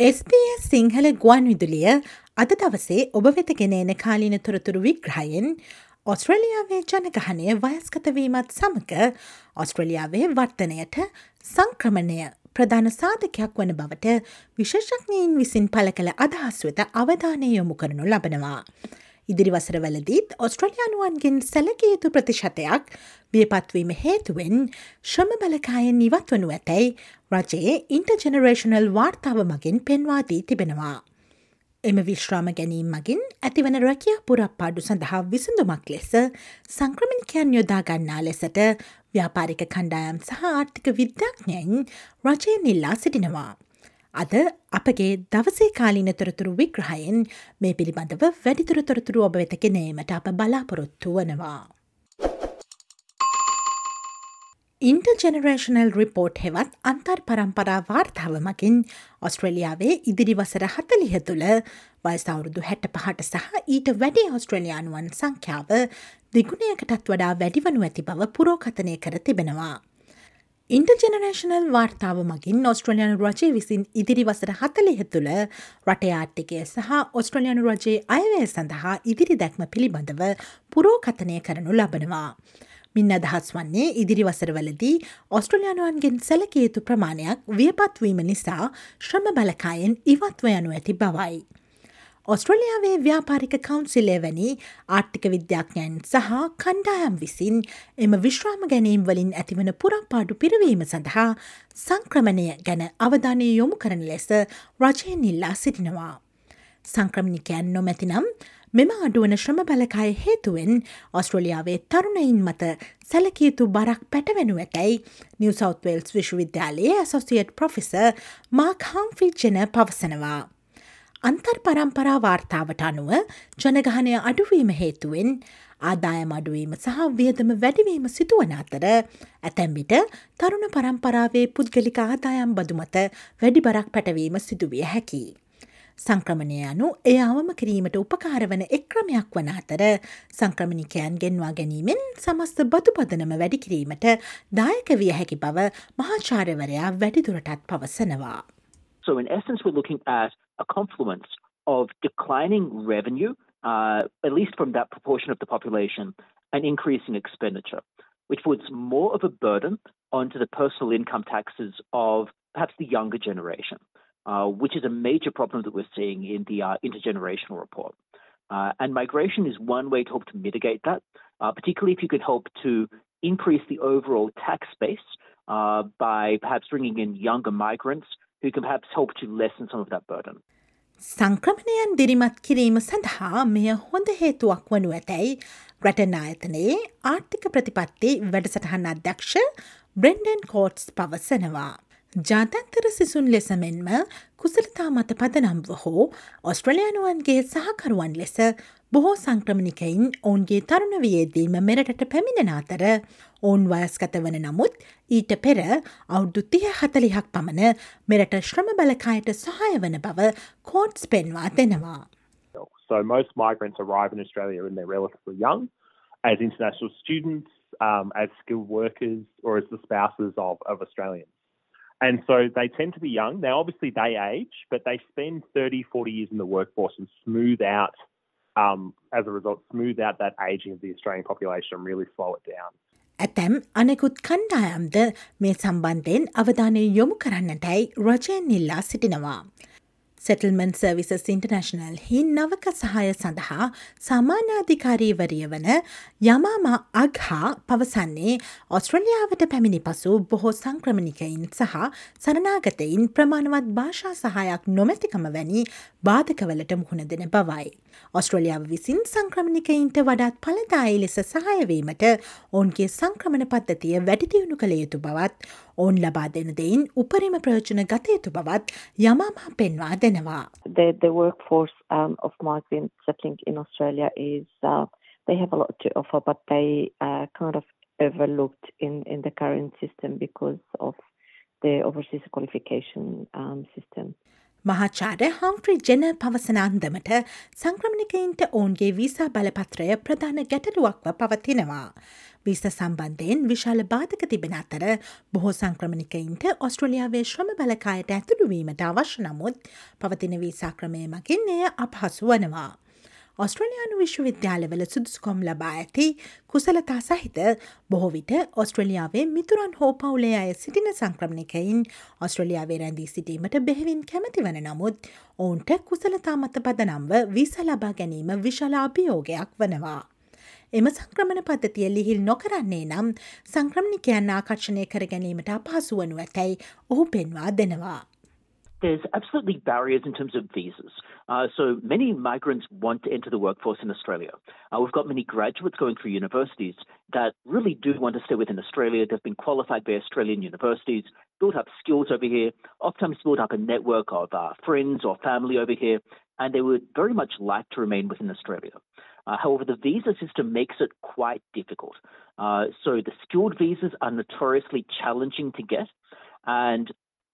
SBS Sinhala ගුවන් විදුලිය අද දවසේ ඔබ වෙත ගෙනන කාලීන තොරතුරු විග්‍රහයෙන් ඔස්ට්‍රලියාවේ ජනගහනය වයස්කතවීමත් සමඟ ඔස්ට්‍රලියාවේ වර්තනයට සංක්‍රමණය ප්‍රධාන සාධකයක් වන බවට විශේෂඥීන් විසින් පල කළ අදහස් වෙත අවධානය යොමු කරනු ලබනවා. ඉදිරි වසරවලදීත් ඔස්ට්‍රලයානුවන්ගෙන් සැලකයුතු ප්‍රතිශතයක් වියපත්වීම හේතුවෙන් ශ්‍රම බලකායෙන් ඉවත් වනු ඇතැයි රජයේ ඉන්ටජෙනරේෂනල් වාර්තාව මගින් පෙන්වාදී තිබෙනවා. එම විශ්‍රාම ගැනීම් මගින් ඇතිවන රැකිය පුරප්පාඩු සඳහා විසඳුමක් ලෙස සංක්‍රමිකයන් යොදා ගන්නා ලෙසට ව්‍යාපාරික කණ්ඩායම් සහ ආර්ථික විද්‍යාඥයන් රජයෙන් ඉල්ලා සිටිනවා. අද අපගේ දවසේ කාලින තොරතුරු විග්‍රහයෙන් මේ පිළිබඳව වැඩිතුර තොරතුරු ඔබ වෙතගෙනීමට අප බලාපොරොත්තු වනවා. ඉන්ටජෙනරේෂනල් රිපෝට් හෙවත් අන්තර් පරම්පරා වාර්තාව මකින් ඔස්ට්‍රලියාවේ ඉදිරි වසර හතලිහ තුළ වයිසවුරුදු හැට පහට සහ ඊට වැඩි ඔස්ට්‍රලයානුවන් සංඛ්‍යාව දිගුණයකටත් වඩා වැඩිවනු ඇති බව පුරෝකතනය කර තිබෙනවා. ඉන්ටජනරේෂනල් වාර්තාව මගින් ඔස්ට්‍රලයානු රජය විසින් ඉදිරි වසර හතලිහ තුළ රටේ ආර්ථිකය සහ ඔස්ට්‍රලයානු රජයේ අයවැය සඳහා ඉදිරි දැක්ම පිළිබඳව පුරෝකතනය කරනු ලබනවා. මින් අදහස් වන්නේ ඉදිරි වසරවලදී ඔස්ට්‍රලයානුවන්ගෙන් සැලකයුතු ප්‍රමාණයක් වියපත්වීම නිසා ශ්‍රම බලකායෙන් ඉවත්ව යනු ඇති බවයි. ඔස්ට්‍රලියාවේ ව්‍යාපාරික කවුන්සිලේ වැනි ආර්ථික විද්‍යාඥයන් සහ කණ්ඩායම් විසින් එම විශ්‍රාම ගැනීම් වලින් ඇතිවන පුරම්පාඩු පිරවීම සඳහා සංක්‍රමණය ගැන අවධානය යොමු කරන ලෙස රජයෙන් ඉල්ලා සිටිනවා. සංක්‍රමණිකයන් නොමැතිනම් මෙම අඩුවන ශ්‍රම බලකාය හේතුවෙන් ඔස්ට්‍රලියාවේ තරුණයින් මත සැලකයුතු බරක් පැටවෙනු ඇතැයි නිව සෞත්වල්ස් විශ්වවිද්‍යාලයේ ඇසෝසියට් ප්‍රොෆෙස මාක් හම්ෆි ජන පවසනවා. අන්තර් පරම්පරා වාර්තාවට අනුව ජනගහනය අඩුවීම හේතුවෙන් ආදායම අඩුවීම සහ වියදම වැඩිවීම සිදුවන අතර ඇතැම්බිට තරුණ පරම්පරාවේ පුද්ගලික ආදායම් බදුමත වැඩි බරක් පැටවීම සිදුවිය හැකි. සංක්‍රමණය යනු එය අවම කිරීමට උපකාරවන එක්‍රමයක් වන අතර සංක්‍රමණිකයන් ගෙන්වා ගැනීමෙන් සමස්ත බතු පදනම වැඩි කිරීමට දායක විය හැකි බව මහාචාර්යවරයා වැඩිදුරටත් පවසනවා. So in essence, we're looking at a confluence of declining revenue, uh, at least from that proportion of the population, and increasing expenditure, which puts more of a burden onto the personal income taxes of perhaps the younger generation, uh, which is a major problem that we're seeing in the uh, intergenerational report. Uh, and migration is one way to help to mitigate that, uh, particularly if you could help to increase the overall tax base uh, by perhaps bringing in younger migrants who can perhaps help to lessen some of that burden. සංක්‍රමණයන් දිරිමත් කිරීම සඳහා මෙය හොඳ හේතුවක් වනු ඇතැයි රටනායතනයේ ආර්ථික ප්‍රතිපත්ති වැඩසටහන් අධ්‍යක්ෂ බ්‍රෙන්ඩන් කෝට්ස් පවසනවා. ජාතන්තර සිසුන් ලෙස මෙන්ම කුසලතා මත පදනම්ව හෝ ඔස්ට්‍රලයානුවන්ගේ සහකරුවන් ලෙස බොහෝ සංක්‍රමණිකයින් ඔවුන්ගේ තරුණ වියේදීම මෙරටට පැමිණෙන අතර ඔවුන් වයස්ගත වන නමුත් ඊට පෙර අවුද්දු තිය හතලිහක් පමණ මෙරට ශ්‍රම බලකායට සහය වන බව කෝට්ස් පෙන්වා දෙනවා. So most migrants arrive in Australia when they're relatively young as international students, um, as skilled workers, or as the spouses of, of Australians. And so they tend to be young. Now, obviously, they age, but they spend 30, 40 years in the workforce and smooth out, um, as a result, smooth out that aging of the Australian population and really slow it down. ඇතැම් අනෙකුත් කණ්ඩායම්ද මේ සම්බන්ධයෙන් අවධානය යොමු කරන්නටයි රජයෙන් ඉල්ලා සිටිනවා. Settlement services international හි නවක සහය සඳහා සාමාන්‍යාධිකාරීවරිය වන යමාම අගහා පවසන්නේ ඔස්ට්‍රලියාවට පැමිණි පසු බොහෝ සංක්‍රමණිකයින් සහ සරනාගතයින් ප්‍රමාණවත් භාෂා සහයක් නොමැතිකම වැනි බාධකවලට මුහුණ දෙන බවයි. ඔස්ට්‍රලියාව විසින් සංක්‍රමණිකයින්ට වඩාත් පලදායි ලෙස සහයවීමට ඔවුන්ගේ සංක්‍රමණ පද්ධතිය වැඩිදියුණු කළ යුතු බවත් ඔවුන් ලබා දෙන දෙයින් උපරිම ප්‍රයෝජන ගත යුතු බවත් යමාමා පෙන්වා දෙනවා. The, the workforce um, of migrants settling in Australia is uh, they have a lot to offer, but they uh, kind of overlooked in, in the current system because of the overseas qualification um, system. මහාචාර හම්ෆ්‍රි ජන පවසන අන්දමට සංක්‍රමණිකයින්ට ඔවුන්ගේ visa බලපත්‍රය ප්‍රධාන ගැටලුවක්ව පවතිනවා. විස සම්බන්ධයෙන් විශාල බාධක තිබෙන අතර බොහෝ සංක්‍රමණිකයින්ට ඔස්ට්‍රලියාවේ ශ්‍රම බලකායට ඇතුළුවීමට අවශ්‍ය නමුත් පවතින වීසාක්‍රමය මකින් එය අපහසු වනවා. ඔස්ට්‍රලයානු විශ්වවිද්‍යාලවල සුදුස්කොම් ලබා ඇති කුසලතා සහිත බොහෝවිට ඔස්ට්‍රලියාවේ මිතුරන් හෝ පවුලේ අය සිටින සංක්‍රමණිකයින් ඔස්ට්‍රලියාවේ රැඳී සිටීමට බෙහෙවින් කැමති වන නමුත් ඔවුන්ට කුසලතා මත පදනම්ව විස ලබා ගැනීම විශාල අභියෝගයක් වනවා. එම සංක්‍රමණ පද්ධතිය ලිහිල් නොකරන්නේ නම් සංක්‍රමණිකයන් ආකර්ශණය කර ගැනීමට අපහසු වනු ඇතැයි ඔහු පෙන්වා දෙනවා. There's absolutely barriers in terms of visas. Uh, so many migrants want to enter the workforce in Australia. Uh, we've got many graduates going through universities that really do want to stay within Australia. They've been qualified by Australian universities, built up skills over here, oftentimes built up a network of uh, friends or family over here, and they would very much like to remain within Australia. Uh, however, the visa system makes it quite difficult. Uh, so the skilled visas are notoriously challenging to get, and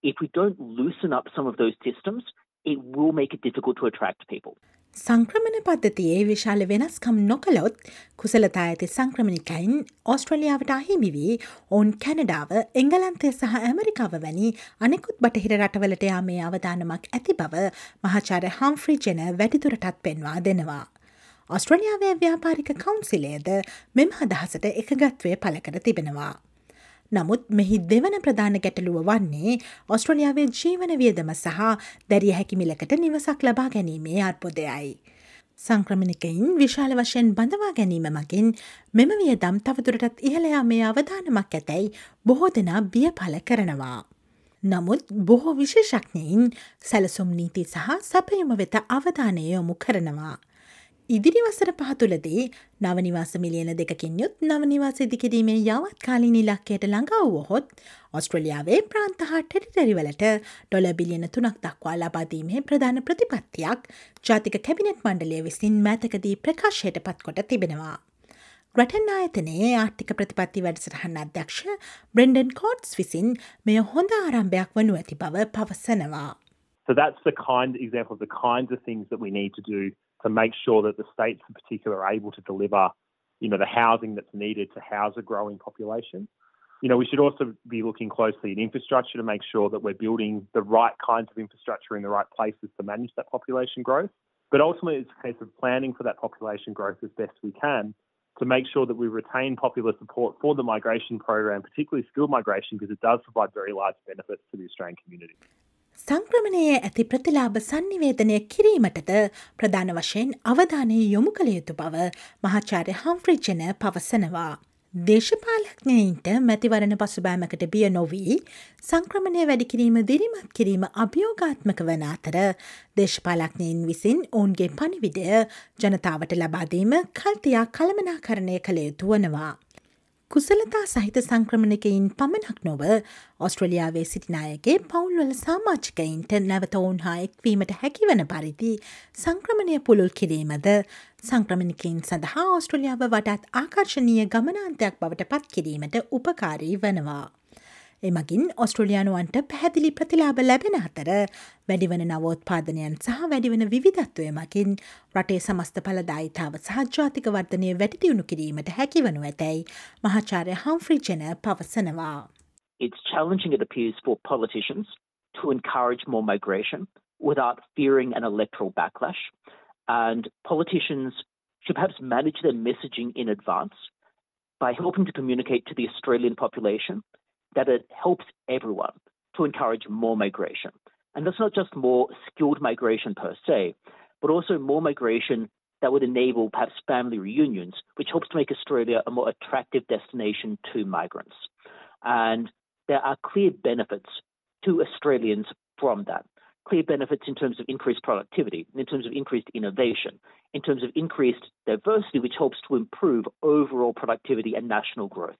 if we don't loosen up some of those systems, it will make it difficult to attract people. සංක්‍රමණ පද්ධතියේ විශාල වෙනස්කම් නොකළොත් කුසලතා ඇති සංක්‍රමණිකයින් ඔස්ට්‍රලියාවට අහිමි වී ඔවුන් කැනඩාව එංගලන්තය සහ ඇමරිකාව වැනි අනෙකුත් බටහිර රටවලට යාමේ අවධානමක් ඇති බව මහාචාර හම්ෆ්‍රි ජන වැඩිතුරටත් පෙන්වා දෙනවා. ඔස්ට්‍රලියාවේ ව්‍යාපාරික කවුන්සිලේද මෙම අදහසට එකගත්වය පලකර තිබෙනවා. නමුත් මෙහි දෙවන ප්‍රධාන ගැටලුව වන්නේ ඔස්ට්‍රලියාවේ ජීවන වියදම සහ දැරිය හැකිමිලකට නිවසක් ලබා ගැනීමේ අර්පොදයයි. සංක්‍රමණිකයින් විශාල වශයෙන් බඳවා ගැනීම මගින් මෙම වියදම් තවතුරටත් ඉහළයා මේ අවධානමක් ඇතැයි බොහෝ දෙනා බිය පල කරනවා. නමුත් බොහෝ විශේෂඥයින් සැලසුම් නීති සහ සැපයුම වෙත අවධානය යොමු කරනවා. ඉදිරි වසර පහතුලදී නවනිවාස මිලියන දෙකින් යුත් නවනිවාස ඉදිකිරීමේ යවත් කාලින් ඉලක්කයට ළඟවුවහොත් ඔස්ට්‍රලියාවේ ප්‍රාන්ත හා ටෙරිටරිවලට ඩොල බිලියන තුනක් දක්වා ලබාදීමේ ප්‍රධාන ප්‍රතිපත්තියක් ජාතික කැබිනෙට් මණ්ඩලය විසින් මෑතකදී ප්‍රකාශයට පත්කොට තිබෙනවා. ග්‍රටන් ආයතනයේ ආර්ථික ප්‍රතිපත්ති වැඩසටහන් අධ්‍යක්ෂ බ්‍රෙන්ඩන් කෝඩ්ස් විසින් මෙය හොඳ ආරම්භයක් වනු ඇති බව පවසනවා. So that's the kind example of the kinds of things that we need to do to make sure that the states in particular are able to deliver, you know, the housing that's needed to house a growing population. You know, we should also be looking closely at infrastructure to make sure that we're building the right kinds of infrastructure in the right places to manage that population growth. But ultimately, it's a case of planning for that population growth as best we can to make sure that we retain popular support for the migration program, particularly skilled migration, because it does provide very large benefits to the Australian community. සංක්‍රමණයේ ඇති ප්‍රතිලාභ සන්නිවේදනය කිරීමටද ප්‍රධාන වශයෙන් අවධානය යොමු කළ යුතු බව මහාචාර්ය හම්ෆ්‍රිජ්ජන පවසනවා. දේශපාලක්ඥයින්ට මැතිවරණ පසුබෑමකට බිය නොවී සංක්‍රමණය වැඩිකිරීම දිරිමත් කිරීම අභියෝගාත්මක වන අතර දේශපාලක්ඥයින් විසින් ඔවුන්ගේ පනිවිඩය ජනතාවට ලබාදීම කල්තියා කළමනා කරණය කළ යුතු වනවා. කුසලතා සහිත සංක්‍රමණකයින් පමණක් නොව ඔස්ට්‍රලියාවේ සිටිනායගේ පවුල්වල සාමාජිකයින්ට නැවත ඔවුන් හා එක්වීමට හැකිවන පරිදි සංක්‍රමණය පුළුල් කිරීමද සංක්‍රමණිකයින් සඳහා ඔස්ට්‍රලියාව වඩාත් ආකර්ශණීය ගමනාන්තයක් බවට පත් කිරීමට උපකාරී වනවා. එමගින් ඔස්ට්‍රලයානුවන්ට පැහැදිලි ප්‍රතිලාබ ලැබෙන අතර වැඩිවන නවෝත්පාදනයන් සහ වැඩිවන විධත්වය මකින් රටේ සමස්ත පලදායිතාව සහජාතික වර්ධනය වැඩිදියුණු කිරීමට හැකිවනු ඇතැයි මහාචාරය හම්ෆ්‍රිජන පවසනවා. It's challenging, it appears, for politicians to encourage more migration without fearing an electoral backlash. And politicians should perhaps manage their messaging in advance by helping to communicate to the Australian population that it helps everyone to encourage more migration. And that's not just more skilled migration per se, but also more migration that would enable perhaps family reunions, which helps to make Australia a more attractive destination to migrants. And there are clear benefits to Australians from that. Clear benefits in terms of increased productivity, in terms of increased innovation, in terms of increased diversity, which helps to improve overall productivity and national growth.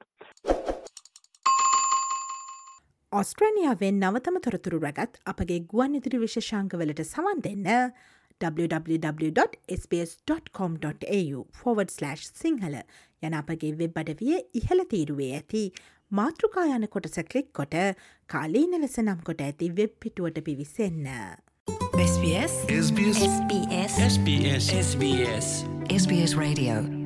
ඔස්ට්‍රේනියාවෙන් නවතම තොරතුරු රැගත් අපගේ ගුවන් ඉදිරි විශෂංකවලට සවන් දෙන්න www.sps.com.au/ Sinhala යන අපගේ web අඩවිය ඉහළ තීරුවේ ඇති මාතෘකායන කොටස කලික් කොට කාලීන ලෙස නම් කොට ඇති වෙබ් පිටුවට පිවිසන්න. SBS SBS SBS SBS SBS SBS SBS Radio